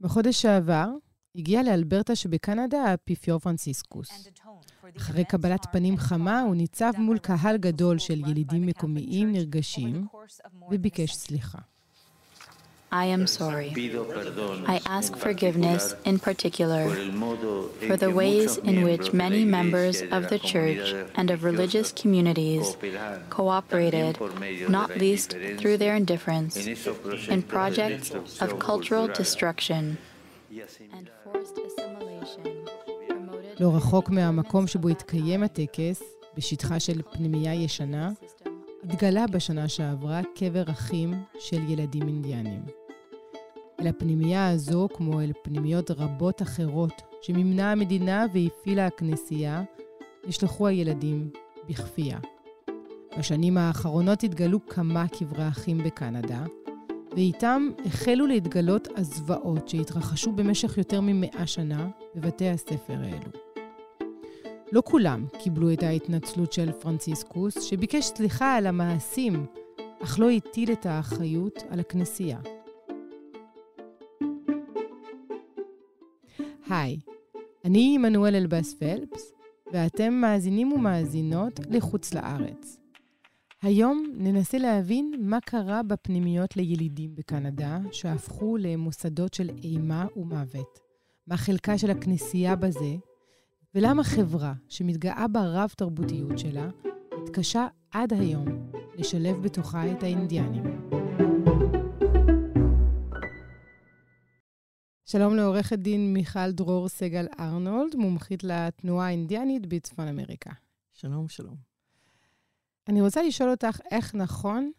בחודש שעבר הגיע לאלברטה שבקנדה האפיפיור פרנסיסקוס. אחרי קבלת פנים חמה, הוא ניצב מול קהל גדול של ילידים מקומיים נרגשים וביקש סליחה. I am sorry. I ask forgiveness in particular for the ways in which many members of the church and of religious communities cooperated, not least through their indifference, in projects of cultural destruction and forced assimilation. לא רחוק מהמקום שבו התקיים הטקס, בשטחה של פנימייה ישנה, התגלה בשנה שעברה קבר אחים של ילדים אינדיאנים. אל הפנימייה הזו, כמו אל פנימיות רבות אחרות שמימנה המדינה והפעילה הכנסייה, נשלחו הילדים בכפייה. בשנים האחרונות התגלו כמה קברי אחים בקנדה, ואיתם החלו להתגלות הזוועות שהתרחשו במשך יותר ממאה שנה בבתי הספר האלו. לא כולם קיבלו את ההתנצלות של פרנציסקוס, שביקש סליחה על המעשים, אך לא הטיל את האחריות על הכנסייה. היי, אני עמנואל אלבאס פלפס, ואתם מאזינים ומאזינות לחוץ לארץ. היום ננסה להבין מה קרה בפנימיות לילידים בקנדה, שהפכו למוסדות של אימה ומוות. מה חלקה של הכנסייה בזה, ולמה חברה שמתגאה ברב-תרבותיות שלה, התקשה עד היום לשלב בתוכה את האינדיאנים. שלום לעורכת דין מיכל דרור סגל ארנולד, מומחית לתנועה האינדיאנית בצפון אמריקה. שלום, שלום. אני רוצה לשאול אותך איך נכון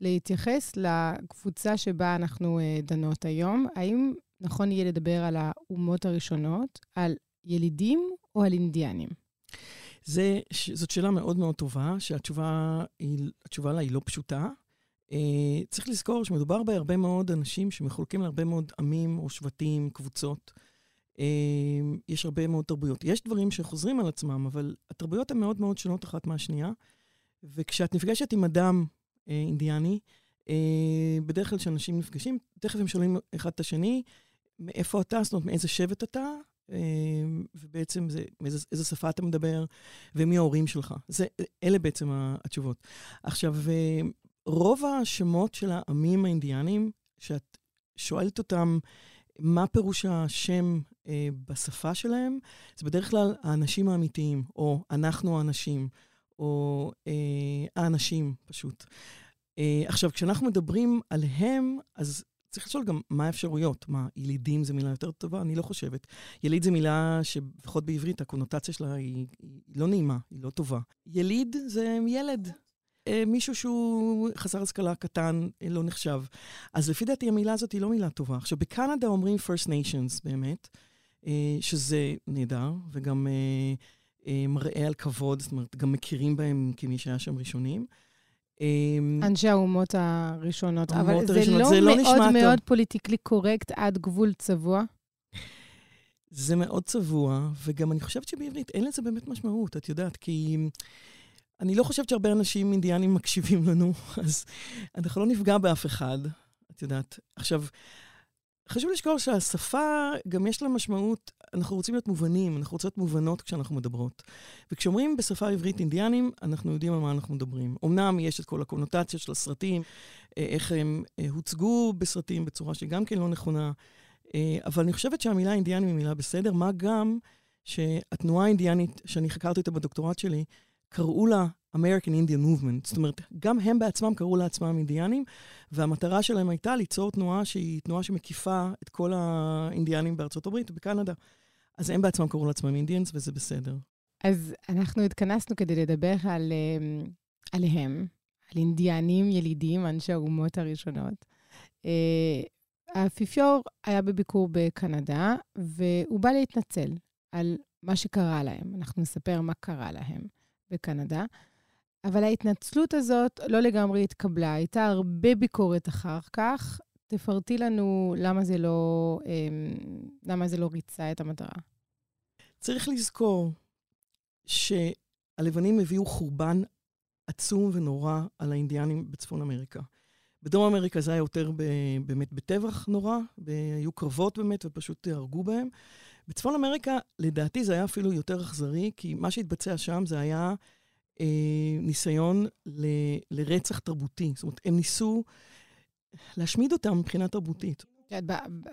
להתייחס לקבוצה שבה אנחנו uh, דנות היום. האם נכון יהיה לדבר על האומות הראשונות, על ילידים או על אינדיאנים? זה, זאת שאלה מאוד מאוד טובה, שהתשובה היא, לה היא לא פשוטה. Uh, צריך לזכור שמדובר בהרבה מאוד אנשים שמחולקים להרבה מאוד עמים או שבטים, קבוצות. Uh, יש הרבה מאוד תרבויות. יש דברים שחוזרים על עצמם, אבל התרבויות הן מאוד מאוד שונות אחת מהשנייה. וכשאת נפגשת עם אדם uh, אינדיאני, uh, בדרך כלל כשאנשים נפגשים, תכף הם שואלים אחד את השני, מאיפה אתה, זאת אומרת, מאיזה שבט אתה, uh, ובעצם זה, מאיזה, איזה שפה אתה מדבר, ומי ההורים שלך. זה, אלה בעצם התשובות. עכשיו, uh, רוב השמות של העמים האינדיאנים, שאת שואלת אותם מה פירוש השם אה, בשפה שלהם, זה בדרך כלל האנשים האמיתיים, או אנחנו האנשים, או אה, האנשים פשוט. אה, עכשיו, כשאנחנו מדברים עליהם, אז צריך לשאול גם מה האפשרויות. מה, ילידים זה מילה יותר טובה? אני לא חושבת. יליד זה מילה שלפחות בעברית הקונוטציה שלה היא, היא לא נעימה, היא לא טובה. יליד זה ילד. אה, מישהו שהוא חסר השכלה קטן, אה, לא נחשב. אז לפי דעתי המילה הזאת היא לא מילה טובה. עכשיו, בקנדה אומרים First Nations באמת, אה, שזה נהדר, וגם מראה על כבוד, זאת אומרת, גם מכירים בהם כמי שהיה שם ראשונים. אנשי האומות הראשונות. אבל זה לא, זה לא מאוד מאוד פוליטיקלי קורקט עד גבול צבוע? זה מאוד צבוע, וגם אני חושבת שבעברית אין לזה באמת משמעות, את יודעת, כי... אני לא חושבת שהרבה אנשים אינדיאנים מקשיבים לנו, אז אנחנו לא נפגע באף אחד, את יודעת. עכשיו, חשוב לשקול שהשפה, גם יש לה משמעות, אנחנו רוצים להיות מובנים, אנחנו רוצים להיות מובנות כשאנחנו מדברות. וכשאומרים בשפה עברית אינדיאנים, אנחנו יודעים על מה אנחנו מדברים. אמנם יש את כל הקונוטציות של הסרטים, אה, איך הם אה, הוצגו בסרטים בצורה שגם כן לא נכונה, אה, אבל אני חושבת שהמילה אינדיאנים היא מילה בסדר, מה גם שהתנועה האינדיאנית, שאני חקרתי אותה בדוקטורט שלי, קראו לה American Indian Movement. זאת אומרת, גם הם בעצמם קראו לעצמם אינדיאנים, והמטרה שלהם הייתה ליצור תנועה שהיא תנועה שמקיפה את כל האינדיאנים בארצות הברית ובקנדה. אז הם בעצמם קראו לעצמם אינדיאנס, וזה בסדר. אז אנחנו התכנסנו כדי לדבר על, אמ, עליהם, על אינדיאנים ילידים, אנשי האומות הראשונות. אה, האפיפיור היה בביקור בקנדה, והוא בא להתנצל על מה שקרה להם. אנחנו נספר מה קרה להם. בקנדה. אבל ההתנצלות הזאת לא לגמרי התקבלה, הייתה הרבה ביקורת אחר כך. תפרטי לנו למה זה לא, אמ, למה זה לא ריצה את המטרה. צריך לזכור שהלבנים הביאו חורבן עצום ונורא על האינדיאנים בצפון אמריקה. בדרום אמריקה זה היה יותר ב, באמת בטבח נורא, היו קרבות באמת ופשוט הרגו בהם. בצפון אמריקה, לדעתי זה היה אפילו יותר אכזרי, כי מה שהתבצע שם זה היה אה, ניסיון ל, לרצח תרבותי. זאת אומרת, הם ניסו להשמיד אותם מבחינה תרבותית.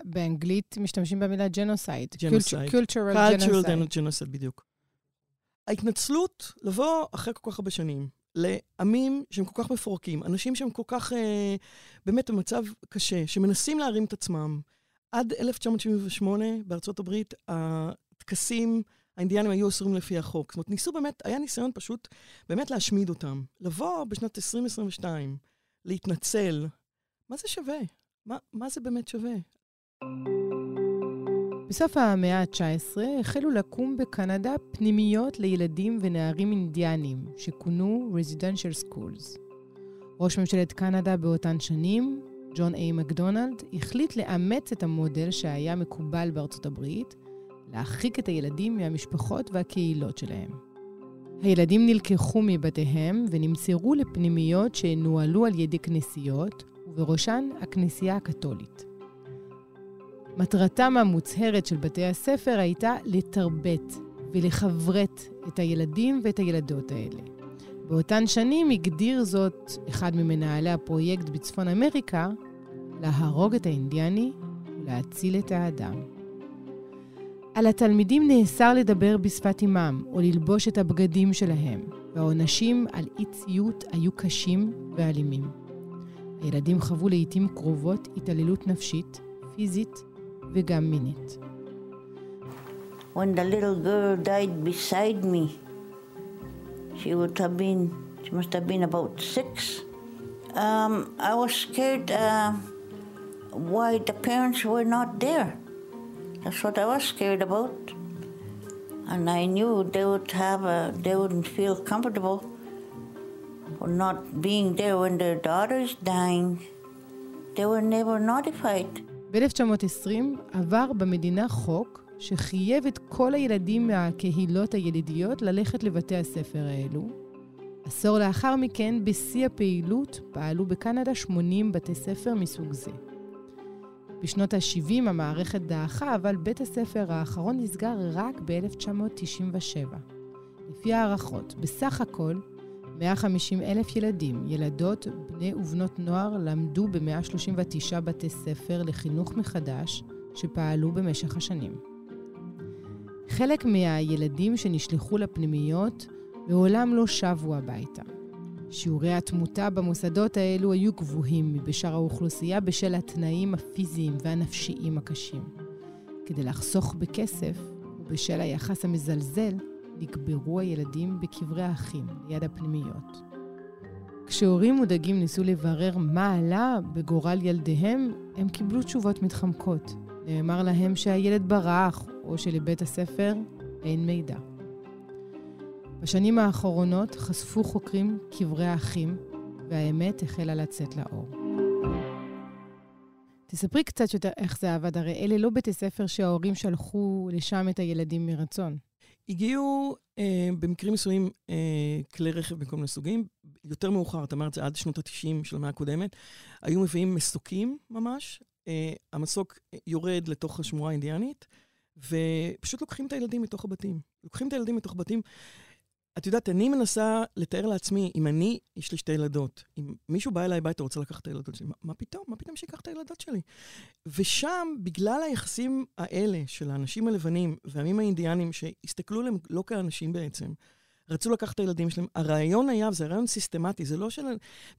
באנגלית משתמשים במילה genocide. Genocide. cultural ג'נוסייד, בדיוק. ההתנצלות, לבוא אחרי כל כך הרבה שנים, לעמים שהם כל כך מפורקים, אנשים שהם כל כך, אה, באמת במצב קשה, שמנסים להרים את עצמם. עד 1978 בארצות הברית, הטקסים האינדיאנים היו אסורים לפי החוק. זאת אומרת, ניסו באמת, היה ניסיון פשוט באמת להשמיד אותם. לבוא בשנת 2022, להתנצל, מה זה שווה? מה, מה זה באמת שווה? בסוף המאה ה-19 החלו לקום בקנדה פנימיות לילדים ונערים אינדיאנים, שכונו Residential Schools. ראש ממשלת קנדה באותן שנים, ג'ון איי מקדונלד, החליט לאמץ את המודל שהיה מקובל בארצות הברית, להרחיק את הילדים מהמשפחות והקהילות שלהם. הילדים נלקחו מבתיהם ונמסרו לפנימיות שנוהלו על ידי כנסיות, ובראשן הכנסייה הקתולית. מטרתם המוצהרת של בתי הספר הייתה לתרבט ולחברת את הילדים ואת הילדות האלה. באותן שנים הגדיר זאת אחד ממנהלי הפרויקט בצפון אמריקה, להרוג את האינדיאני ולהציל את האדם. על התלמידים נאסר לדבר בשפת אמם או ללבוש את הבגדים שלהם, והעונשים על אי-ציות היו קשים ואלימים. הילדים חוו לעיתים קרובות התעללות נפשית, פיזית וגם מינית. When the little girl died beside me, she would have been, she must have been about six. Um, I was scared uh, why the parents were not there. That's what I was scared about. And I knew they would have a, they wouldn't feel comfortable for not being there when their daughter is dying. They were never notified. ב-1920 עבר במדינה חוק שחייב את כל הילדים מהקהילות הילידיות ללכת לבתי הספר האלו. עשור לאחר מכן, בשיא הפעילות, פעלו בקנדה 80 בתי ספר מסוג זה. בשנות ה-70 המערכת דעכה, אבל בית הספר האחרון נסגר רק ב-1997. לפי הערכות, בסך הכל, 150 אלף ילדים, ילדות, בני ובנות נוער למדו ב-139 בתי ספר לחינוך מחדש שפעלו במשך השנים. חלק מהילדים שנשלחו לפנימיות מעולם לא שבו הביתה. שיעורי התמותה במוסדות האלו היו גבוהים מבשאר האוכלוסייה בשל התנאים הפיזיים והנפשיים הקשים. כדי לחסוך בכסף, ובשל היחס המזלזל, נקברו הילדים בקברי האחים, ליד הפנימיות. כשהורים מודאגים ניסו לברר מה עלה בגורל ילדיהם, הם קיבלו תשובות מתחמקות. נאמר להם שהילד ברח, או שלבית הספר אין מידע. בשנים האחרונות חשפו חוקרים קברי האחים, והאמת החלה לצאת לאור. תספרי קצת יותר איך זה עבד, הרי אלה לא בתי ספר שההורים שלחו לשם את הילדים מרצון. הגיעו אה, במקרים מסוימים אה, כלי רכב מכל מיני סוגים. יותר מאוחר, את אמרת, זה עד שנות ה-90 של המאה הקודמת, היו מביאים מסוקים ממש. אה, המסוק יורד לתוך השמורה האינדיאנית, ופשוט לוקחים את הילדים מתוך הבתים. לוקחים את הילדים מתוך בתים. את יודעת, אני מנסה לתאר לעצמי, אם אני, יש לי שתי ילדות, אם מישהו בא אליי הביתה ורוצה לקחת את הילדות שלי, מה, מה פתאום? מה פתאום שיקח את הילדות שלי? ושם, בגלל היחסים האלה של האנשים הלבנים והעמים האינדיאנים, שהסתכלו עליהם לא כאנשים בעצם, רצו לקחת את הילדים שלהם. הרעיון היה, וזה רעיון סיסטמטי, זה לא של...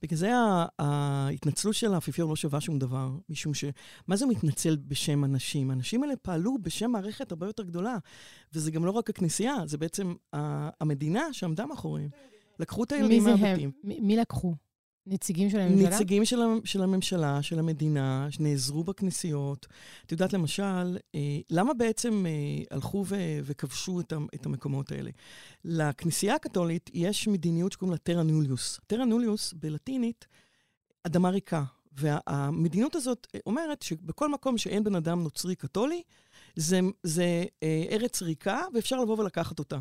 בגלל זה ההתנצלות של האפיפיור לא שווה שום דבר, משום ש... מה זה מתנצל בשם אנשים? האנשים האלה פעלו בשם מערכת הרבה יותר גדולה, וזה גם לא רק הכנסייה, זה בעצם המדינה שעמדה מאחוריהם. לקחו את הילדים מהבתים. מי זה הם? מי לקחו? נציגים של הממשלה? נציגים של, של הממשלה, של המדינה, שנעזרו בכנסיות. את יודעת, למשל, אה, למה בעצם אה, הלכו ו, וכבשו את, את המקומות האלה? לכנסייה הקתולית יש מדיניות שקוראים לה טרה נוליוס. טרה נוליוס בלטינית, אדמה ריקה. והמדיניות הזאת אומרת שבכל מקום שאין בן אדם נוצרי קתולי, זה, זה אה, ארץ ריקה ואפשר לבוא ולקחת אותה.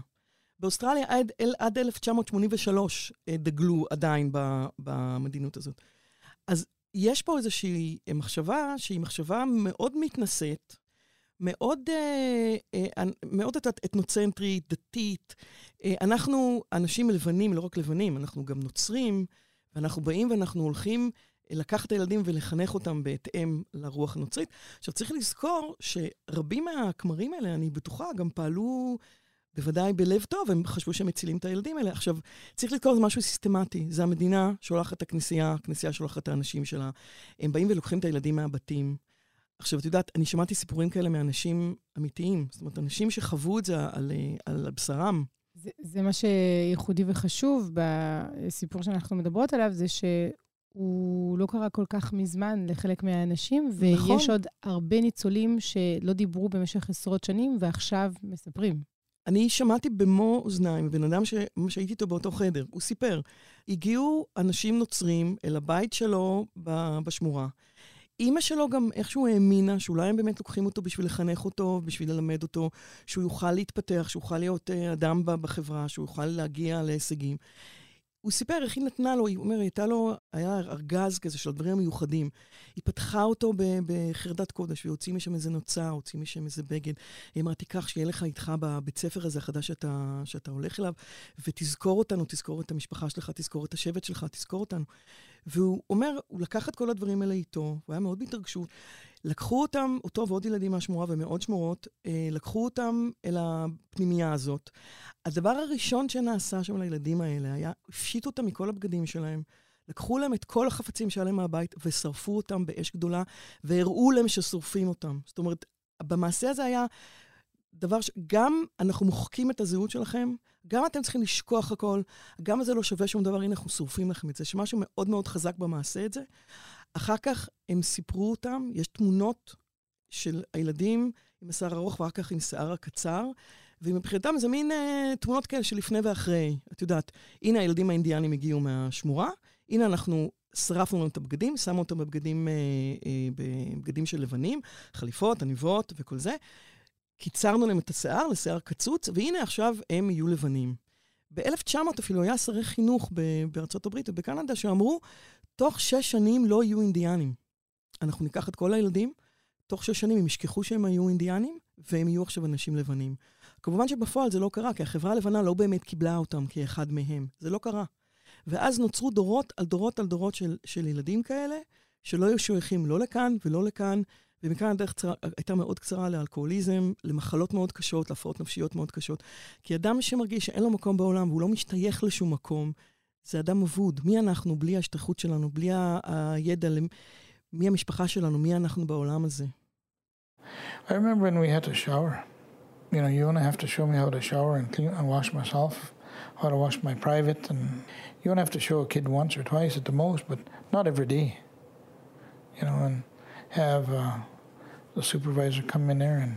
באוסטרליה עד, עד 1983 אה, דגלו עדיין במדינות הזאת. אז יש פה איזושהי מחשבה שהיא מחשבה מאוד מתנשאת, מאוד, אה, אה, מאוד אתנוצנטרית, דתית. אה, אנחנו אנשים לבנים, לא רק לבנים, אנחנו גם נוצרים, ואנחנו באים ואנחנו הולכים לקחת את הילדים ולחנך אותם בהתאם לרוח הנוצרית. עכשיו, צריך לזכור שרבים מהכמרים האלה, אני בטוחה, גם פעלו בוודאי בלב טוב, הם חשבו שהם מצילים את הילדים האלה. עכשיו, צריך לזכור, זה משהו סיסטמטי. זה המדינה שולחת את הכנסייה, הכנסייה שולחת את האנשים שלה. הם באים ולוקחים את הילדים מהבתים. עכשיו, את יודעת, אני שמעתי סיפורים כאלה מאנשים אמיתיים. זאת אומרת, אנשים שחוו את זה על, על בשרם. זה, זה מה שייחודי וחשוב בסיפור שאנחנו מדברות עליו, זה שהוא לא קרה כל כך מזמן לחלק מהאנשים, ויש נכון. עוד הרבה ניצולים שלא דיברו במשך עשרות שנים, ועכשיו מספרים. אני שמעתי במו אוזניים, בן אדם ש... שהייתי איתו באותו חדר, הוא סיפר, הגיעו אנשים נוצרים אל הבית שלו בשמורה. אימא שלו גם איכשהו האמינה שאולי הם באמת לוקחים אותו בשביל לחנך אותו, בשביל ללמד אותו, שהוא יוכל להתפתח, שהוא יוכל להיות אה, אדם בחברה, שהוא יוכל להגיע להישגים. הוא סיפר איך היא נתנה לו, היא אומרת, הייתה לו, היה ארגז כזה של הדברים המיוחדים. היא פתחה אותו בחרדת קודש, והוציאה משם איזה נוצה, הוציאה משם איזה בגד. היא אמרה, תיקח, שיהיה לך איתך בבית ספר הזה החדש שאתה, שאתה הולך אליו, ותזכור אותנו, תזכור את המשפחה שלך, תזכור את השבט שלך, תזכור אותנו. והוא אומר, הוא לקח את כל הדברים האלה איתו, הוא היה מאוד בהתרגשות. לקחו אותם, אותו ועוד ילדים מהשמורה ומעוד שמורות, אה, לקחו אותם אל הפנימייה הזאת. הדבר הראשון שנעשה שם לילדים האלה היה, הפשיטו אותם מכל הבגדים שלהם. לקחו להם את כל החפצים שהיה להם מהבית ושרפו אותם באש גדולה, והראו להם ששורפים אותם. זאת אומרת, במעשה הזה היה דבר שגם אנחנו מוחקים את הזהות שלכם, גם אתם צריכים לשכוח הכל, גם זה לא שווה שום דבר, הנה אנחנו שורפים לכם את זה, שמשהו מאוד מאוד חזק במעשה את זה. אחר כך הם סיפרו אותם, יש תמונות של הילדים עם השיער ארוך ואחר כך עם שיער הקצר, ומבחינתם זה מין אה, תמונות כאלה של לפני ואחרי. את יודעת, הנה הילדים האינדיאנים הגיעו מהשמורה, הנה אנחנו שרפנו להם את הבגדים, שמו אותם בבגדים, אה, אה, בבגדים של לבנים, חליפות, עניבות וכל זה. קיצרנו להם את השיער לשיער קצוץ, והנה עכשיו הם יהיו לבנים. ב-1900 אפילו היה שרי חינוך בארצות הברית ובקנדה שאמרו, תוך שש שנים לא יהיו אינדיאנים. אנחנו ניקח את כל הילדים, תוך שש שנים הם ישכחו שהם היו אינדיאנים, והם יהיו עכשיו אנשים לבנים. כמובן שבפועל זה לא קרה, כי החברה הלבנה לא באמת קיבלה אותם כאחד מהם. זה לא קרה. ואז נוצרו דורות על דורות על דורות של, של ילדים כאלה, שלא היו שייכים לא לכאן ולא לכאן, ומכאן הדרך צרה, הייתה מאוד קצרה לאלכוהוליזם, למחלות מאוד קשות, להפרעות נפשיות מאוד קשות. כי אדם שמרגיש שאין לו מקום בעולם והוא לא משתייך לשום מקום, זה אדם אבוד. מי אנחנו בלי ההשתייכות שלנו, בלי הידע, מי המשפחה שלנו, מי אנחנו בעולם הזה. I remember when we had to shower. You know, you only have to show me how to shower and clean and wash myself, how to wash my private, and you only have to show a kid once or twice at the most, but not every day. You know, and have uh, the supervisor come in there and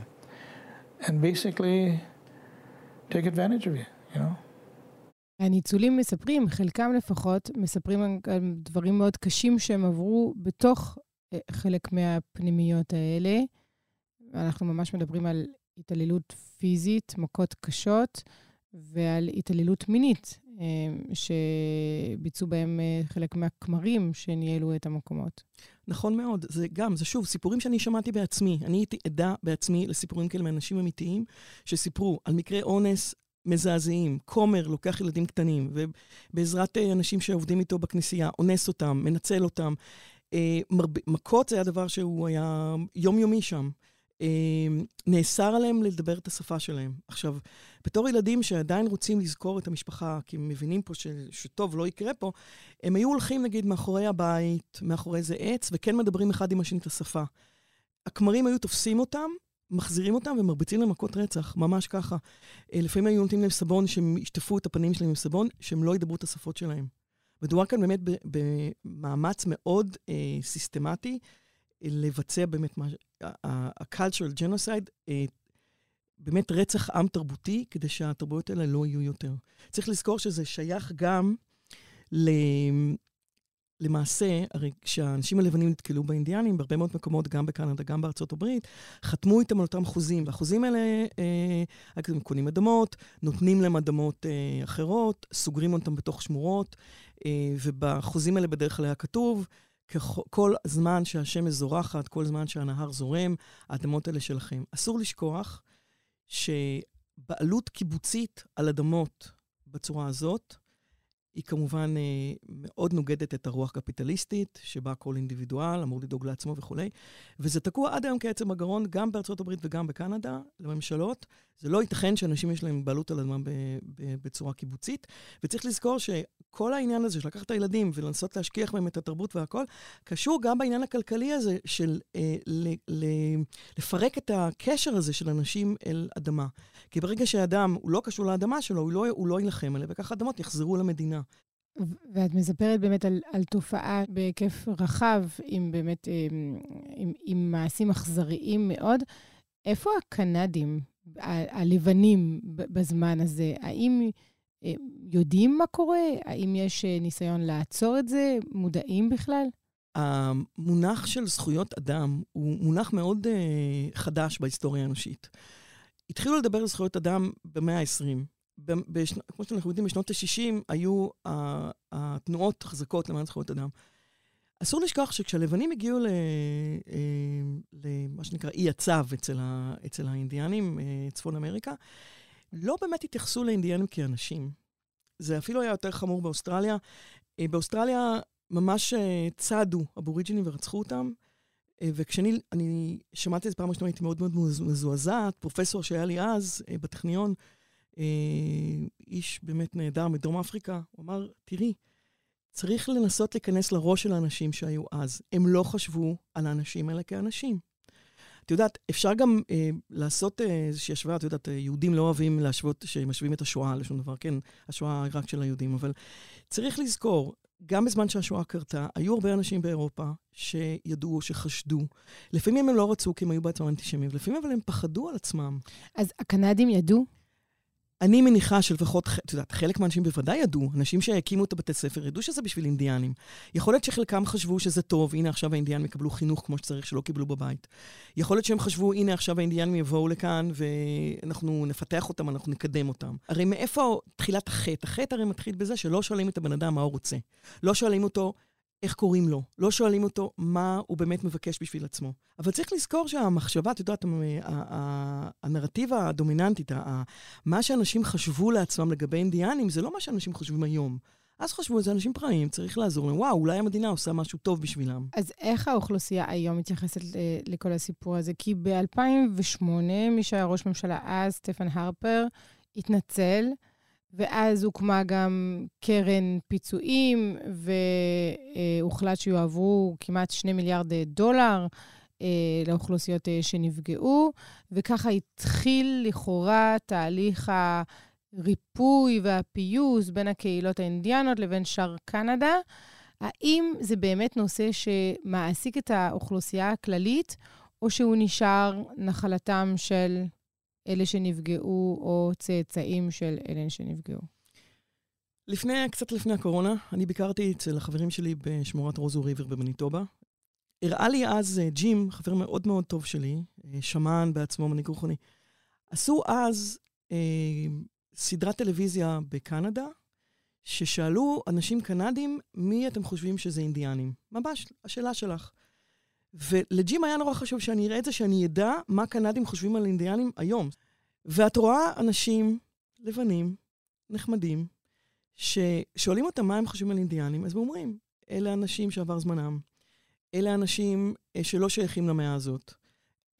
and basically take advantage of you, you know. הניצולים מספרים, חלקם לפחות, מספרים על דברים מאוד קשים שהם עברו בתוך חלק מהפנימיות האלה. אנחנו ממש מדברים על התעללות פיזית, מכות קשות, ועל התעללות מינית, שביצעו בהם חלק מהכמרים שניהלו את המקומות. נכון מאוד. זה גם, זה שוב, סיפורים שאני שמעתי בעצמי. אני הייתי עדה בעצמי לסיפורים כאלה מאנשים אמיתיים, שסיפרו על מקרי אונס מזעזעים. כומר לוקח ילדים קטנים, ובעזרת אנשים שעובדים איתו בכנסייה, אונס אותם, מנצל אותם. מרב... מכות זה היה דבר שהוא היה יומיומי שם. נאסר עליהם לדבר את השפה שלהם. עכשיו, בתור ילדים שעדיין רוצים לזכור את המשפחה, כי הם מבינים פה ש, שטוב, לא יקרה פה, הם היו הולכים, נגיד, מאחורי הבית, מאחורי איזה עץ, וכן מדברים אחד עם השני את השפה. הכמרים היו תופסים אותם, מחזירים אותם ומרביצים להם מכות רצח, ממש ככה. לפעמים היו נותנים להם סבון, שהם ישטפו את הפנים שלהם עם סבון, שהם לא ידברו את השפות שלהם. מדובר כאן באמת במאמץ מאוד אה, סיסטמטי לבצע באמת מה... ה-cultural genocide, אה, באמת רצח עם תרבותי, כדי שהתרבויות האלה לא יהיו יותר. צריך לזכור שזה שייך גם ל... למעשה, הרי כשהאנשים הלבנים נתקלו באינדיאנים, בהרבה מאוד מקומות, גם בקנדה, גם בארצות הברית, חתמו איתם על אותם חוזים. והחוזים האלה, אה, הם קונים אדמות, נותנים להם אדמות אה, אחרות, סוגרים אותם בתוך שמורות, אה, ובחוזים האלה בדרך כלל היה כתוב, כל זמן שהשמש זורחת, כל זמן שהנהר זורם, האדמות האלה שלכם. אסור לשכוח שבעלות קיבוצית על אדמות בצורה הזאת, היא כמובן אה, מאוד נוגדת את הרוח הקפיטליסטית, שבה כל אינדיבידואל אמור לדאוג לעצמו וכולי. וזה תקוע עד היום כעצם הגרון, גם בארצות הברית וגם בקנדה, לממשלות. זה לא ייתכן שאנשים יש להם בעלות על אדמה בצורה קיבוצית. וצריך לזכור שכל העניין הזה של לקחת את הילדים ולנסות להשכיח בהם את התרבות והכול, קשור גם בעניין הכלכלי הזה של אה, ל, ל, לפרק את הקשר הזה של אנשים אל אדמה. כי ברגע שאדם הוא לא קשור לאדמה שלו, הוא לא, הוא לא יילחם עליה, וכך אדמות יחזרו למדינה. ואת מספרת באמת על, על תופעה בהיקף רחב, עם באמת, עם, עם, עם מעשים אכזריים מאוד. איפה הקנדים, הלבנים, בזמן הזה? האם אה, יודעים מה קורה? האם יש אה, ניסיון לעצור את זה? מודעים בכלל? המונח של זכויות אדם הוא מונח מאוד uh, חדש בהיסטוריה האנושית. התחילו לדבר על זכויות אדם במאה ה-20. בשנ... כמו שאנחנו יודעים, בשנות ה-60 היו uh, התנועות חזקות למען זכויות אדם. אסור לשכוח שכשהלבנים הגיעו למה שנקרא אי הצו אצל, ה, אצל האינדיאנים, uh, צפון אמריקה, לא באמת התייחסו לאינדיאנים כאנשים. זה אפילו היה יותר חמור באוסטרליה. Uh, באוסטרליה ממש צעדו אבוריג'ינים ורצחו אותם. אה, וכשאני אני שמעתי את זה פעם ראשונה, הייתי מאוד מאוד מזועזעת. פרופסור שהיה לי אז אה, בטכניון, אה, איש באמת נהדר מדרום אפריקה, הוא אמר, תראי, צריך לנסות להיכנס לראש של האנשים שהיו אז. הם לא חשבו על האנשים האלה כאנשים. את יודעת, אפשר גם אה, לעשות אה, איזושהי השוואה, את יודעת, יהודים לא אוהבים להשוות, שמשווים את השואה לשום דבר, כן, השואה רק של היהודים, אבל צריך לזכור, גם בזמן שהשואה קרתה, היו הרבה אנשים באירופה שידעו, שחשדו. לפעמים הם לא רצו כי הם היו בעצמם אנטישמים, לפעמים אבל הם פחדו על עצמם. אז הקנדים ידעו? אני מניחה שלפחות, את יודעת, חלק מהאנשים בוודאי ידעו, אנשים שהקימו את הבתי ספר ידעו שזה בשביל אינדיאנים. יכול להיות שחלקם חשבו שזה טוב, הנה עכשיו האינדיאנים יקבלו חינוך כמו שצריך, שלא קיבלו בבית. יכול להיות שהם חשבו, הנה עכשיו האינדיאנים יבואו לכאן ואנחנו נפתח אותם, אנחנו נקדם אותם. הרי מאיפה תחילת החטא? החטא הרי מתחיל בזה שלא שואלים את הבן אדם מה הוא רוצה. לא שואלים אותו, איך קוראים לו. לא שואלים אותו מה הוא באמת מבקש בשביל עצמו. אבל צריך לזכור שהמחשבה, את יודעת, הנרטיבה הדומיננטית, מה שאנשים חשבו לעצמם לגבי אינדיאנים, זה לא מה שאנשים חושבים היום. אז חשבו, זה אנשים פראיים, צריך לעזור להם. וואו, אולי המדינה עושה משהו טוב בשבילם. אז איך האוכלוסייה היום מתייחסת לכל הסיפור הזה? כי ב-2008, מי שהיה ראש ממשלה אז, סטפן הרפר, התנצל. ואז הוקמה גם קרן פיצויים, והוחלט שיועברו כמעט 2 מיליארד דולר אה, לאוכלוסיות אה, שנפגעו, וככה התחיל לכאורה תהליך הריפוי והפיוס בין הקהילות האינדיאנות לבין שאר קנדה. האם זה באמת נושא שמעסיק את האוכלוסייה הכללית, או שהוא נשאר נחלתם של אלה שנפגעו או צאצאים של אלה שנפגעו? לפני, קצת לפני הקורונה, אני ביקרתי אצל החברים שלי בשמורת רוזו ריבר במניטובה. הראה לי אז uh, ג'ים, חבר מאוד מאוד טוב שלי, uh, שמן בעצמו, מנהיג רוחני. עשו אז uh, סדרת טלוויזיה בקנדה, ששאלו אנשים קנדים, מי אתם חושבים שזה אינדיאנים? ממש, השאלה שלך. ולג'ים היה נורא חשוב שאני אראה את זה, שאני אדע מה קנדים חושבים על אינדיאנים היום. ואת רואה אנשים לבנים, נחמדים, ששואלים אותם מה הם חושבים על אינדיאנים, אז הם אומרים, אלה אנשים שעבר זמנם, אלה אנשים אה, שלא שייכים למאה הזאת,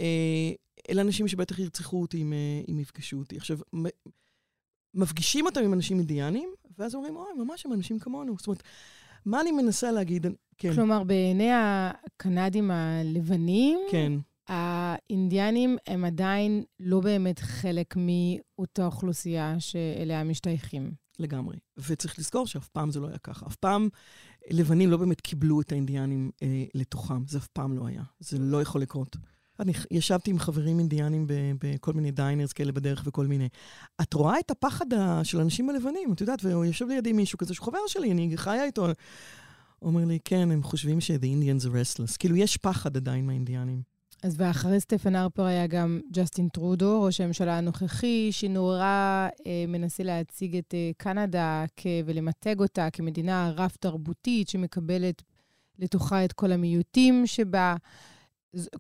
אה, אלה אנשים שבטח ירצחו אותי אם, אה, אם יפגשו אותי. עכשיו, מפגישים אותם עם אנשים אינדיאנים, ואז אומרים, אוי, ממש הם אנשים כמונו. זאת אומרת, מה אני מנסה להגיד? כן. כלומר, בעיני הקנדים הלבנים, כן. האינדיאנים הם עדיין לא באמת חלק מאותה אוכלוסייה שאליה משתייכים. לגמרי. וצריך לזכור שאף פעם זה לא היה ככה. אף פעם לבנים לא באמת קיבלו את האינדיאנים אה, לתוכם. זה אף פעם לא היה. זה לא יכול לקרות. אני ישבתי עם חברים אינדיאנים בכל מיני diners כאלה בדרך וכל מיני. את רואה את הפחד של האנשים הלבנים, את יודעת, והוא יושב לידי מישהו כזה שהוא חבר שלי, אני חיה איתו. הוא אומר לי, כן, הם חושבים ש-the Indians are restless. כאילו, יש פחד עדיין מהאינדיאנים. אז ואחרי סטפן הרפר היה גם ג'סטין טרודו, ראש הממשלה הנוכחי, שנורא אה, מנסה להציג את אה, קנדה כ- ולמתג אותה כמדינה רב-תרבותית שמקבלת לתוכה את כל המיעוטים שבה.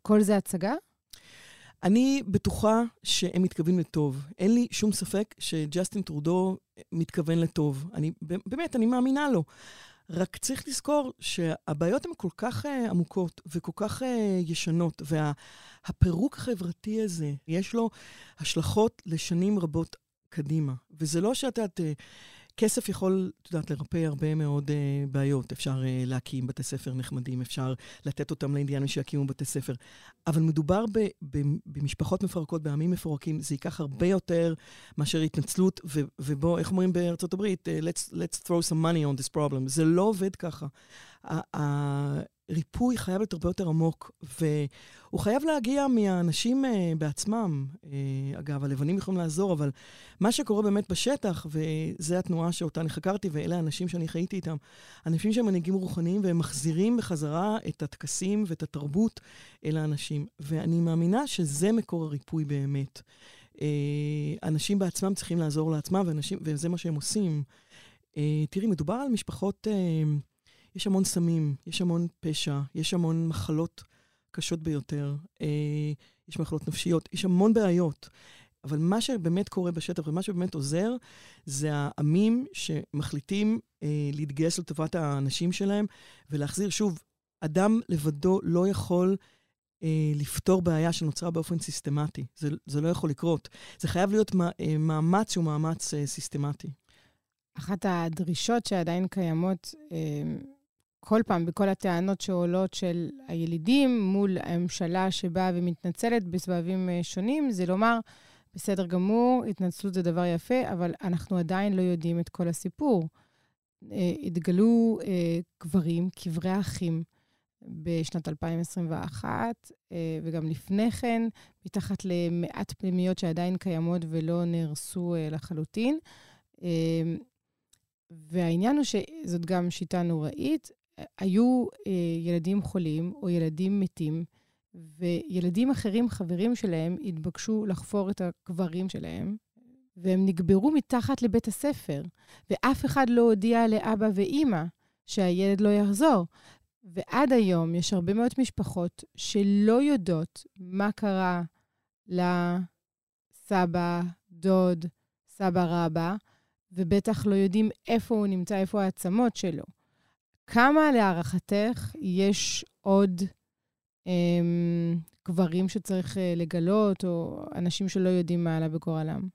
כל זה הצגה? אני בטוחה שהם מתכוונים לטוב. אין לי שום ספק שג'סטין טרודו מתכוון לטוב. אני, באמת, אני מאמינה לו. רק צריך לזכור שהבעיות הן כל כך uh, עמוקות וכל כך uh, ישנות, והפירוק וה, החברתי הזה, יש לו השלכות לשנים רבות קדימה. וזה לא שאת יודעת, uh, כסף יכול, את יודעת, לרפא הרבה מאוד uh, בעיות. אפשר uh, להקים בתי ספר נחמדים, אפשר לתת אותם לאינדיאנים שיקימו בתי ספר. אבל מדובר ב, ב, במשפחות מפרקות, בעמים מפורקים, זה ייקח הרבה יותר מאשר התנצלות, ו, ובוא, איך אומרים בארצות הברית? Uh, let's, let's throw some money on this problem. זה לא עובד ככה. ריפוי חייב להיות הרבה יותר עמוק, והוא חייב להגיע מהאנשים uh, בעצמם. Uh, אגב, הלבנים יכולים לעזור, אבל מה שקורה באמת בשטח, וזו התנועה שאותה אני חקרתי, ואלה האנשים שאני חייתי איתם, אנשים שהם מנהיגים רוחניים, והם מחזירים בחזרה את הטקסים ואת התרבות אל האנשים. ואני מאמינה שזה מקור הריפוי באמת. Uh, אנשים בעצמם צריכים לעזור לעצמם, ואנשים, וזה מה שהם עושים. Uh, תראי, מדובר על משפחות... יש המון סמים, יש המון פשע, יש המון מחלות קשות ביותר, אה, יש מחלות נפשיות, יש המון בעיות. אבל מה שבאמת קורה בשטח ומה שבאמת עוזר, זה העמים שמחליטים אה, להתגייס לטובת האנשים שלהם ולהחזיר, שוב, אדם לבדו לא יכול אה, לפתור בעיה שנוצרה באופן סיסטמטי. זה, זה לא יכול לקרות. זה חייב להיות מה, אה, מאמץ שהוא מאמץ אה, סיסטמטי. אחת הדרישות שעדיין קיימות, אה, כל פעם, בכל הטענות שעולות של הילידים מול הממשלה שבאה ומתנצלת בסבבים אה, שונים, זה לומר, בסדר גמור, התנצלות זה דבר יפה, אבל אנחנו עדיין לא יודעים את כל הסיפור. אה, התגלו אה, קברים, קברי אחים, בשנת 2021, וגם לפני כן, מתחת למעט פנימיות שעדיין קיימות ולא נהרסו לחלוטין. והעניין הוא שזאת גם שיטה נוראית, היו אה, ילדים חולים או ילדים מתים, וילדים אחרים, חברים שלהם, התבקשו לחפור את הקברים שלהם, והם נגברו מתחת לבית הספר, ואף אחד לא הודיע לאבא ואימא שהילד לא יחזור. ועד היום יש הרבה מאוד משפחות שלא יודעות מה קרה לסבא, דוד, סבא רבא, ובטח לא יודעים איפה הוא נמצא, איפה העצמות שלו. כמה להערכתך יש עוד אמ, גברים שצריך אה, לגלות, או אנשים שלא יודעים מה עלה בגורלם?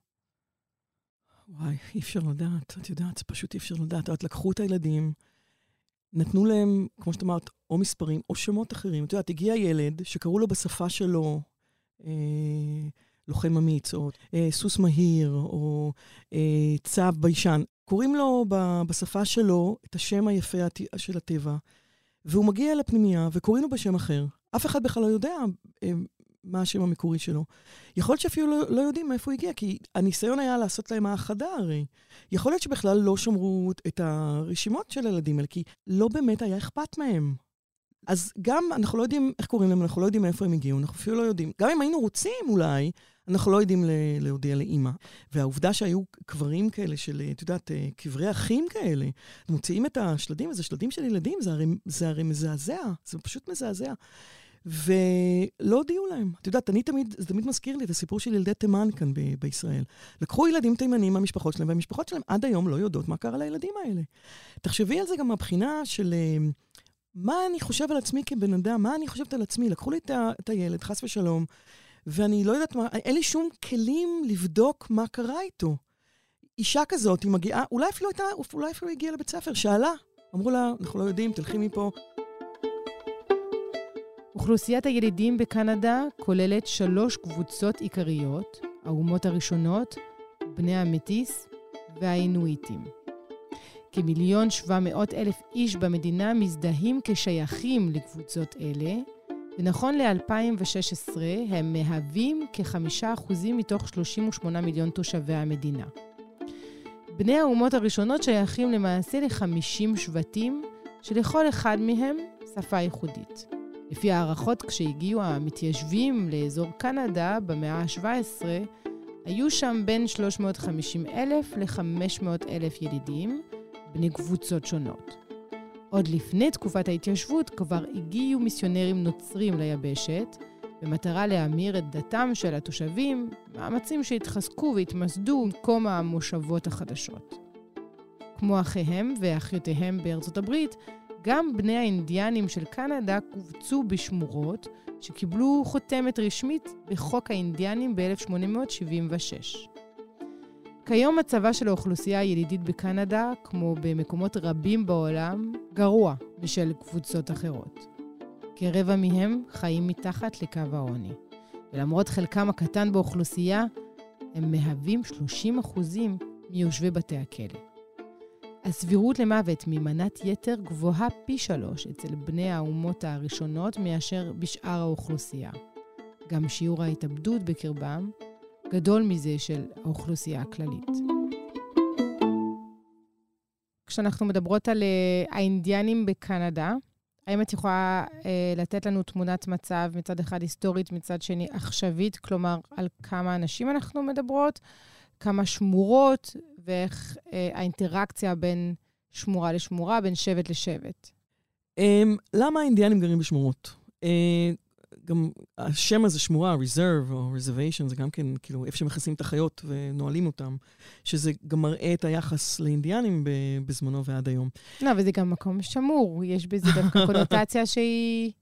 וואי, אי אפשר לדעת, את יודעת, פשוט אי אפשר לדעת. את לקחו את הילדים, נתנו להם, כמו שאת אמרת, או מספרים או שמות אחרים. את יודעת, הגיע ילד שקראו לו בשפה שלו אה, לוחם אמיץ, או אה, סוס מהיר, או אה, צב ביישן. קוראים לו בשפה שלו את השם היפה של הטבע, והוא מגיע לפנימייה וקוראים לו בשם אחר. אף אחד בכלל לא יודע אה, מה השם המקורי שלו. יכול להיות שאפילו לא, לא יודעים מאיפה הוא הגיע, כי הניסיון היה לעשות להם האחדה הרי. יכול להיות שבכלל לא שמרו את הרשימות של הילדים האלה, כי לא באמת היה אכפת מהם. אז גם אנחנו לא יודעים איך קוראים להם, אנחנו לא יודעים מאיפה הם הגיעו, אנחנו אפילו לא יודעים. גם אם היינו רוצים אולי, אנחנו לא יודעים להודיע לאימא. והעובדה שהיו קברים כאלה של, את יודעת, אה, קברי אחים כאלה, מוציאים את השלדים, וזה שלדים של ילדים, זה הרי, זה הרי מזעזע, זה פשוט מזעזע. ולא הודיעו להם. את יודעת, אני תמיד, זה תמיד מזכיר לי את הסיפור של ילדי תימן כאן ב- בישראל. לקחו ילדים תימנים מהמשפחות שלהם, והמשפחות שלהם עד היום לא יודעות מה קרה לילדים האלה. תחשבי על זה גם מהבחינה של... אה, מה אני חושב על עצמי כבן אדם? מה אני חושבת על עצמי? לקחו לי את, ה- את הילד, חס ושלום, ואני לא יודעת מה, אין לי שום כלים לבדוק מה קרה איתו. אישה כזאת, היא מגיעה, אולי אפילו הייתה, אולי אפילו הגיעה לבית ספר, שאלה. אמרו לה, אנחנו לא יודעים, תלכי מפה. אוכלוסיית הילידים בקנדה כוללת שלוש קבוצות עיקריות, האומות הראשונות, בני המטיס והאינואיטים. כמיליון שבע מאות אלף איש במדינה מזדהים כשייכים לקבוצות אלה, ונכון ל-2016 הם מהווים כחמישה אחוזים מתוך 38 מיליון תושבי המדינה. בני האומות הראשונות שייכים למעשה ל-50 שבטים, שלכל אחד מהם שפה ייחודית. לפי הערכות, כשהגיעו המתיישבים לאזור קנדה במאה ה-17, היו שם בין 350 אלף ל-500 אלף ילידים, בני קבוצות שונות. עוד לפני תקופת ההתיישבות כבר הגיעו מיסיונרים נוצרים ליבשת, במטרה להמיר את דתם של התושבים, מאמצים שהתחזקו והתמסדו במקום המושבות החדשות. כמו אחיהם ואחיותיהם בארצות הברית, גם בני האינדיאנים של קנדה קובצו בשמורות שקיבלו חותמת רשמית בחוק האינדיאנים ב-1876. כיום מצבה של האוכלוסייה הילידית בקנדה, כמו במקומות רבים בעולם, גרוע בשל קבוצות אחרות. כרבע מהם חיים מתחת לקו העוני, ולמרות חלקם הקטן באוכלוסייה, הם מהווים 30% מיושבי בתי הכלא. הסבירות למוות ממנת יתר גבוהה פי שלוש אצל בני האומות הראשונות מאשר בשאר האוכלוסייה. גם שיעור ההתאבדות בקרבם גדול מזה של האוכלוסייה הכללית. כשאנחנו מדברות על uh, האינדיאנים בקנדה, האם את יכולה uh, לתת לנו תמונת מצב מצד אחד היסטורית, מצד שני עכשווית, כלומר, על כמה אנשים אנחנו מדברות, כמה שמורות, ואיך uh, האינטראקציה בין שמורה לשמורה, בין שבט לשבט? Um, למה האינדיאנים גרים בשמורות? Uh, גם השם הזה, שמורה, reserve או reservation, זה גם כן, כאילו, איפה שמכסים את החיות ונועלים אותם, שזה גם מראה את היחס לאינדיאנים בזמנו ועד היום. לא, אבל זה גם מקום שמור, יש בזה דווקא קונוטציה שהיא...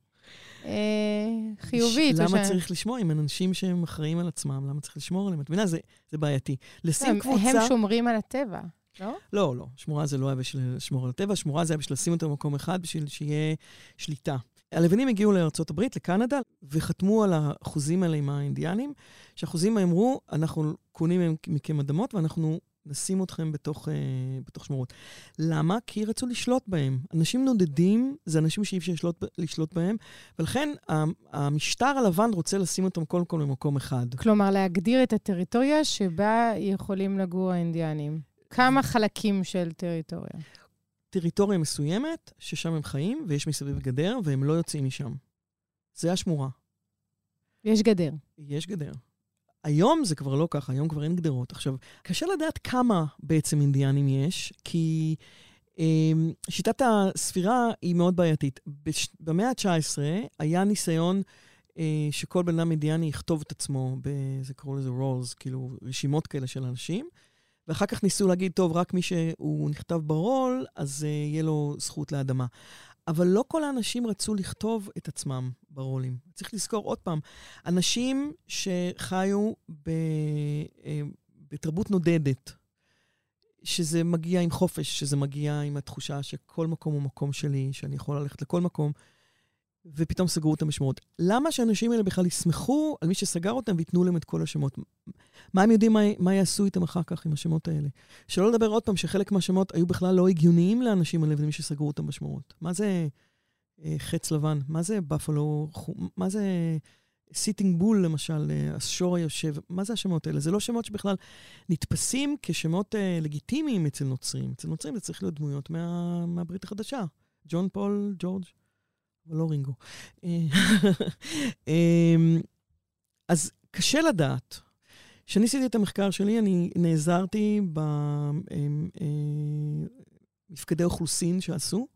אה, חיובית. למה צריך לשמור אם אנשים שהם אחראים על עצמם, למה צריך לשמור עליהם? את מבינה? זה, זה בעייתי. לשים קבוצה... הם שומרים על הטבע, לא? לא, לא. שמורה זה לא היה בשביל לשמור על הטבע, שמורה זה היה בשביל לשים אותו במקום אחד, בשביל שיהיה שליטה. הלבנים הגיעו לארה"ב, לקנדה, וחתמו על החוזים האלה עם האינדיאנים, שהחוזים אמרו, אנחנו קונים מכם אדמות ואנחנו נשים אתכם בתוך, uh, בתוך שמורות. למה? כי רצו לשלוט בהם. אנשים נודדים זה אנשים שאי אפשר לשלוט, לשלוט בהם, ולכן המשטר הלבן רוצה לשים אותם קודם כל במקום אחד. כלומר, להגדיר את הטריטוריה שבה יכולים לגור האינדיאנים. כמה חלקים של טריטוריה? טריטוריה מסוימת, ששם הם חיים, ויש מסביב גדר, והם לא יוצאים משם. זה השמורה. יש גדר. יש גדר. היום זה כבר לא ככה, היום כבר אין גדרות. עכשיו, קשה לדעת כמה בעצם אינדיאנים יש, כי אה, שיטת הספירה היא מאוד בעייתית. בש... במאה ה-19 היה ניסיון אה, שכל בן אדם אינדיאני יכתוב את עצמו, זה קראו לזה רולס, כאילו רשימות כאלה של אנשים, ואחר כך ניסו להגיד, טוב, רק מי שהוא נכתב ברול, אז uh, יהיה לו זכות לאדמה. אבל לא כל האנשים רצו לכתוב את עצמם ברולים. צריך לזכור עוד פעם, אנשים שחיו ב, uh, בתרבות נודדת, שזה מגיע עם חופש, שזה מגיע עם התחושה שכל מקום הוא מקום שלי, שאני יכול ללכת לכל מקום, ופתאום סגרו את המשמעות. למה שהאנשים האלה בכלל יסמכו על מי שסגר אותם וייתנו להם את כל השמות? מה הם יודעים מה, מה יעשו איתם אחר כך עם השמות האלה? שלא לדבר עוד פעם שחלק מהשמות היו בכלל לא הגיוניים לאנשים האלה ולמי שסגרו אותם בשמורות. מה זה אה, חץ לבן? מה זה בפלו? מה זה סיטינג בול, למשל, אה, השור היושב? מה זה השמות האלה? זה לא שמות שבכלל נתפסים כשמות אה, לגיטימיים אצל נוצרים. אצל נוצרים זה צריך להיות דמויות מה, מהברית החדשה. ג'ון פול, ג'ורג'. אבל לא רינגו. אמ, אז קשה לדעת. כשאני עשיתי את המחקר שלי, אני נעזרתי במפקדי אמ, אה, אוכלוסין שעשו,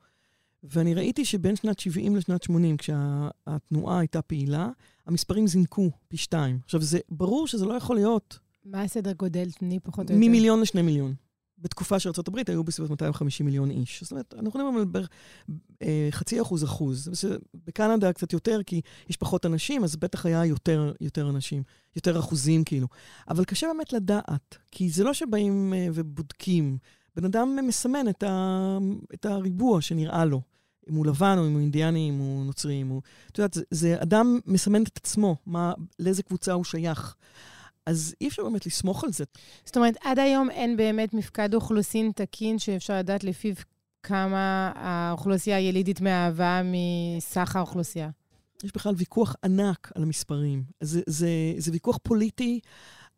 ואני ראיתי שבין שנת 70 לשנת 80, כשהתנועה הייתה פעילה, המספרים זינקו פי שתיים. עכשיו, זה ברור שזה לא יכול להיות... מה הסדר גודל, תני פחות או יותר? ממיליון לשני מיליון. בתקופה של ארה"ב היו בסביבות 250 מיליון איש. זאת אומרת, אנחנו מדברים על בערך אה, חצי אחוז אחוז. בקנדה קצת יותר, כי יש פחות אנשים, אז בטח היה יותר, יותר אנשים, יותר אחוזים כאילו. אבל קשה באמת לדעת, כי זה לא שבאים אה, ובודקים. בן אדם מסמן את, ה, את הריבוע שנראה לו. אם הוא לבן, או אם הוא אינדיאני, אם הוא נוצרי, אם הוא... את יודעת, זה, זה אדם מסמן את עצמו, מה, לאיזה קבוצה הוא שייך. אז אי אפשר באמת לסמוך על זה. זאת אומרת, עד היום אין באמת מפקד אוכלוסין תקין שאפשר לדעת לפיו כמה האוכלוסייה הילידית מהאהבה מסך האוכלוסייה. יש בכלל ויכוח ענק על המספרים. זה, זה, זה ויכוח פוליטי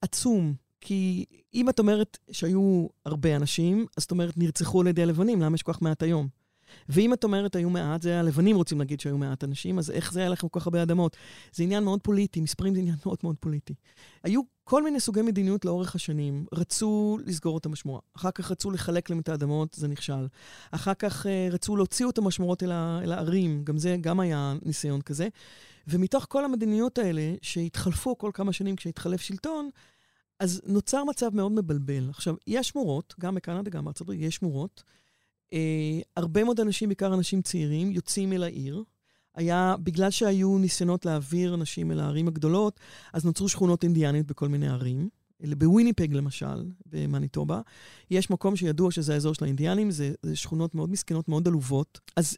עצום. כי אם את אומרת שהיו הרבה אנשים, אז את אומרת נרצחו על ידי הלבנים, למה יש כל כך מעט היום? ואם את אומרת היו מעט, זה הלבנים רוצים להגיד שהיו מעט אנשים, אז איך זה היה לכם כל כך הרבה אדמות? זה עניין מאוד פוליטי, מספרים זה עניין מאוד מאוד פוליטי. היו כל מיני סוגי מדיניות לאורך השנים. רצו לסגור אותם בשמורה, אחר כך רצו לחלק להם את האדמות, זה נכשל. אחר כך uh, רצו להוציא אותם השמורות אל, אל הערים, גם זה, גם היה ניסיון כזה. ומתוך כל המדיניות האלה, שהתחלפו כל כמה שנים כשהתחלף שלטון, אז נוצר מצב מאוד מבלבל. עכשיו, יש שמורות, גם בקנדה, גם בארצות הברית, יש שמורות. אה, הרבה מאוד אנשים, בעיקר אנשים צעירים, יוצאים אל העיר. היה, בגלל שהיו ניסיונות להעביר אנשים אל הערים הגדולות, אז נוצרו שכונות אינדיאניות בכל מיני ערים. בוויניפג למשל, במניטובה, יש מקום שידוע שזה האזור של האינדיאנים, זה, זה שכונות מאוד מסכנות, מאוד עלובות. אז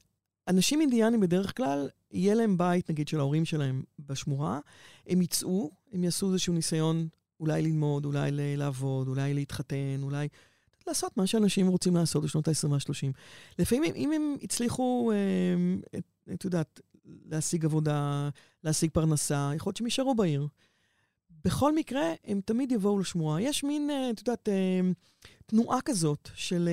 אנשים אינדיאנים בדרך כלל, יהיה להם בית, נגיד, של ההורים שלהם בשמורה, הם יצאו, הם יעשו איזשהו ניסיון אולי ללמוד, אולי לעבוד, אולי להתחתן, אולי לעשות מה שאנשים רוצים לעשות בשנות ה-20 וה-30. לפעמים, אם הם הצליחו, אה, את יודעת, להשיג עבודה, להשיג פרנסה, יכול להיות שהם יישארו בעיר. בכל מקרה, הם תמיד יבואו לשמורה. יש מין, אה, את יודעת, אה, תנועה כזאת של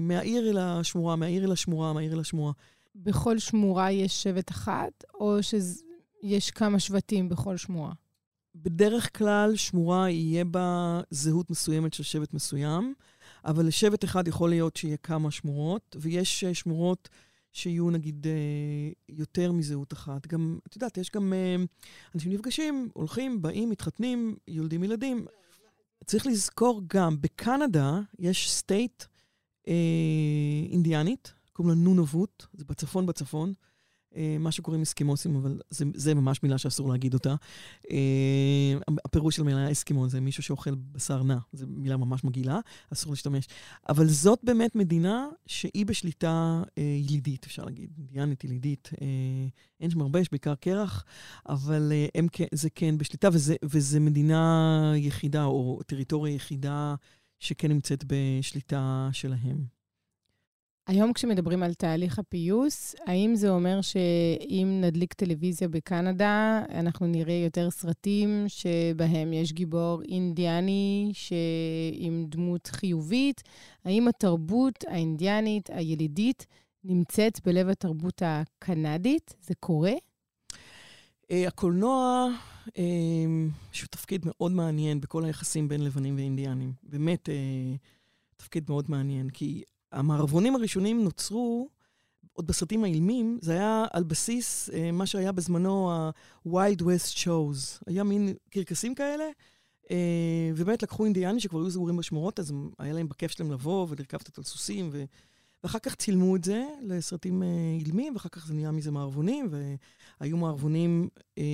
מהעיר אל השמורה, מהעיר אל השמורה, מהעיר אל השמורה. בכל שמורה יש שבט אחת, או שיש כמה שבטים בכל שמורה? בדרך כלל שמורה יהיה בה זהות מסוימת של שבט מסוים, אבל לשבט אחד יכול להיות שיהיה כמה שמורות, ויש אה, שמורות שיהיו נגיד אה, יותר מזהות אחת. גם, את יודעת, יש גם אה, אנשים נפגשים, הולכים, באים, מתחתנים, יולדים ילדים. צריך לזכור גם, בקנדה יש סטייט אה, אינדיאנית, קוראים לה נונבות, זה בצפון בצפון. אה, מה שקוראים אסקימוסים, אבל זה, זה ממש מילה שאסור להגיד אותה. אה, הפירוש של מילה אסקימו זה מישהו שאוכל בשר נע, זו מילה ממש מגעילה, אסור להשתמש. אבל זאת באמת מדינה שהיא בשליטה אה, ילידית, אפשר להגיד, אינדיאנית ילידית. אין שם הרבה, יש בעיקר קרח, אבל הם, זה כן בשליטה, וזה מדינה יחידה, או טריטוריה יחידה, שכן נמצאת בשליטה שלהם. היום כשמדברים על תהליך הפיוס, האם זה אומר שאם נדליק טלוויזיה בקנדה, אנחנו נראה יותר סרטים שבהם יש גיבור אינדיאני עם דמות חיובית? האם התרבות האינדיאנית הילידית נמצאת בלב התרבות הקנדית? זה קורה? Uh, הקולנוע, יש לו תפקיד מאוד מעניין בכל היחסים בין לבנים ואינדיאנים. באמת, uh, תפקיד מאוד מעניין, כי המערבונים הראשונים נוצרו, עוד בסרטים האילמים, זה היה על בסיס אה, מה שהיה בזמנו ה-Wild West Shows. היה מין קרקסים כאלה, אה, ובאמת לקחו אינדיאנים שכבר היו סגורים בשמורות, אז היה להם בכיף שלהם לבוא ולרכב קצת על סוסים, ו... ואחר כך צילמו את זה לסרטים אה, אילמים, ואחר כך זה נהיה מזה מערבונים, והיו מערבונים אה,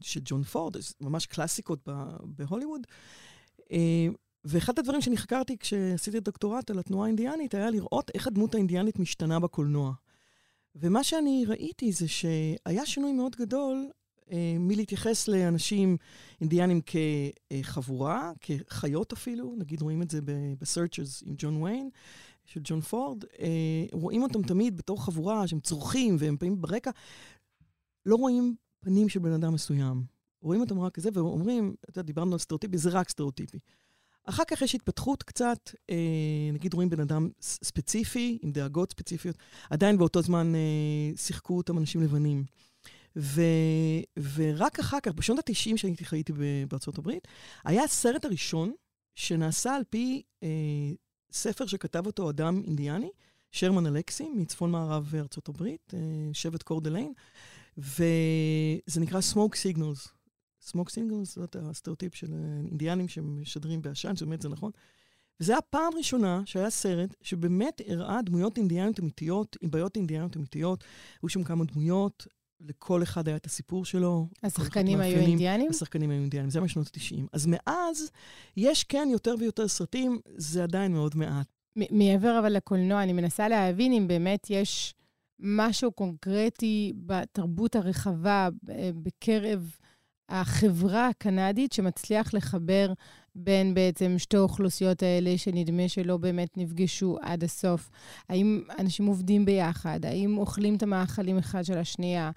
של ג'ון פורד, ממש קלאסיקות בהוליווד. אה, ואחד הדברים שאני חקרתי כשעשיתי דוקטורט על התנועה האינדיאנית, היה לראות איך הדמות האינדיאנית משתנה בקולנוע. ומה שאני ראיתי זה שהיה שינוי מאוד גדול אה, מלהתייחס לאנשים אינדיאנים כחבורה, כחיות אפילו, נגיד רואים את זה ב-searches עם ג'ון ויין, של ג'ון פורד, אה, רואים אותם תמיד בתור חבורה שהם צורכים והם פעמים ברקע, לא רואים פנים של בן אדם מסוים. רואים אותם רק כזה ואומרים, אתה יודע, דיברנו על סטריאוטיפי, זה רק סטריאוטיפי. אחר כך יש התפתחות קצת, אה, נגיד רואים בן אדם ספציפי, עם דאגות ספציפיות, עדיין באותו זמן אה, שיחקו אותם אנשים לבנים. ו, ורק אחר כך, בשנות ה-90 שהייתי חייתי בארצות הברית, היה הסרט הראשון שנעשה על פי אה, ספר שכתב אותו אדם אינדיאני, שרמן אלכסי, מצפון מערב ארצות הברית, אה, שבט קורדליין, וזה נקרא Smoke Signals. Smoke Signals, זאת הסטריאוטיפ של אינדיאנים שמשדרים בעשן, שבאמת זה נכון. וזו הייתה פעם ראשונה שהיה סרט שבאמת הראה דמויות אינדיאניות אמיתיות, עם בעיות אינדיאניות אמיתיות. היו שם כמה דמויות, לכל אחד היה את הסיפור שלו. השחקנים היו אינדיאנים? השחקנים היו אינדיאנים, זה משנות ה-90. אז מאז, יש כן יותר ויותר סרטים, זה עדיין מאוד מעט. מעבר אבל לקולנוע, אני מנסה להבין אם באמת יש משהו קונקרטי בתרבות הרחבה בקרב החברה הקנדית שמצליח לחבר בין בעצם שתי האוכלוסיות האלה, שנדמה שלא באמת נפגשו עד הסוף. האם אנשים עובדים ביחד? האם אוכלים את המאכלים אחד של השנייה?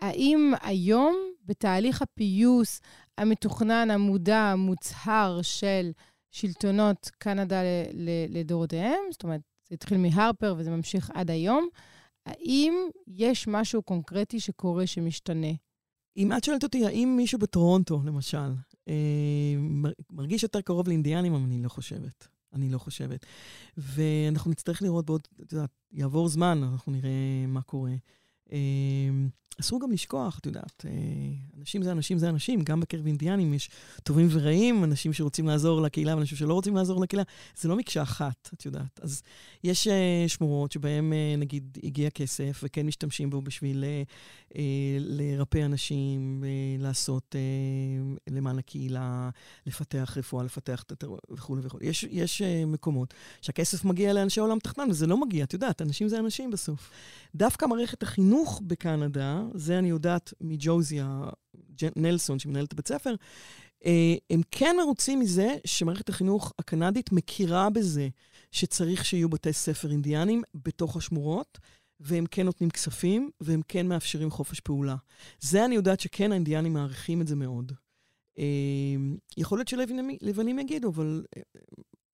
האם היום, בתהליך הפיוס המתוכנן, המודע, המוצהר של שלטונות קנדה לדורותיהם, זאת אומרת, זה התחיל מהרפר וזה ממשיך עד היום. האם יש משהו קונקרטי שקורה שמשתנה? אם את שואלת אותי, האם מישהו בטורונטו, למשל, אה, מרגיש יותר קרוב לאינדיאנים, אני לא חושבת. אני לא חושבת. ואנחנו נצטרך לראות בעוד, את יודעת, יעבור זמן, אנחנו נראה מה קורה. אה, אסור גם לשכוח, את יודעת, אה, אנשים זה אנשים זה אנשים, גם בקרב אינדיאנים יש טובים ורעים, אנשים שרוצים לעזור לקהילה ואנשים שלא רוצים לעזור לקהילה. זה לא מקשה אחת, את יודעת. אז יש uh, שמורות שבהן, uh, נגיד, הגיע כסף וכן משתמשים בו בשביל לרפא אנשים, לעשות למען הקהילה, לפתח רפואה, לפתח וכולי וכולי. יש, יש מקומות שהכסף מגיע לאנשי העולם תחתן, וזה לא מגיע, את יודעת, אנשים זה אנשים בסוף. דווקא מערכת החינוך בקנדה, זה אני יודעת מג'וזיה נלסון, שמנהלת בית ספר, אה, הם כן מרוצים מזה שמערכת החינוך הקנדית מכירה בזה שצריך שיהיו בתי ספר אינדיאנים בתוך השמורות, והם כן נותנים כספים, והם כן מאפשרים חופש פעולה. זה אני יודעת שכן האינדיאנים מעריכים את זה מאוד. אה, יכול להיות שלבנים יגידו, אבל אה,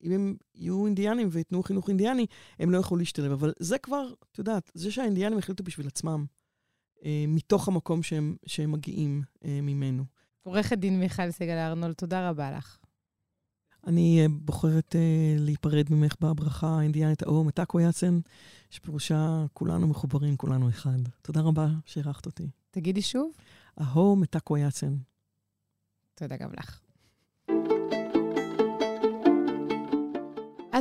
אם הם יהיו אינדיאנים וייתנו חינוך אינדיאני, הם לא יוכלו להשתלב. אבל זה כבר, את יודעת, זה שהאינדיאנים החליטו בשביל עצמם. אה, מתוך המקום שהם, שהם מגיעים אה, ממנו. עורכת דין מיכל סגל ארנולד, תודה רבה לך. אני אה, בוחרת אה, להיפרד ממך בברכה האינדיאנית האור מטאקו יאצן, שפירושה כולנו מחוברים, כולנו אחד. תודה רבה שאירחת אותי. תגידי שוב. אהו מטאקו יאצן. תודה גם לך.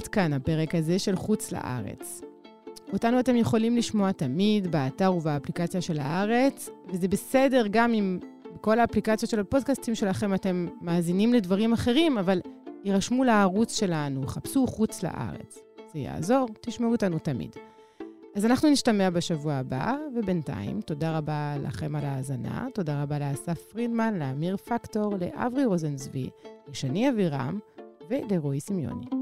עד כאן הפרק הזה של חוץ לארץ. אותנו אתם יכולים לשמוע תמיד באתר ובאפליקציה של הארץ, וזה בסדר גם אם בכל האפליקציות של הפודקאסטים שלכם אתם מאזינים לדברים אחרים, אבל יירשמו לערוץ שלנו, חפשו חוץ לארץ. זה יעזור, תשמעו אותנו תמיד. אז אנחנו נשתמע בשבוע הבא, ובינתיים, תודה רבה לכם על ההאזנה, תודה רבה לאסף פרידמן, לאמיר פקטור, לאברי רוזנצבי, לשני אבירם ולרועי סמיוני.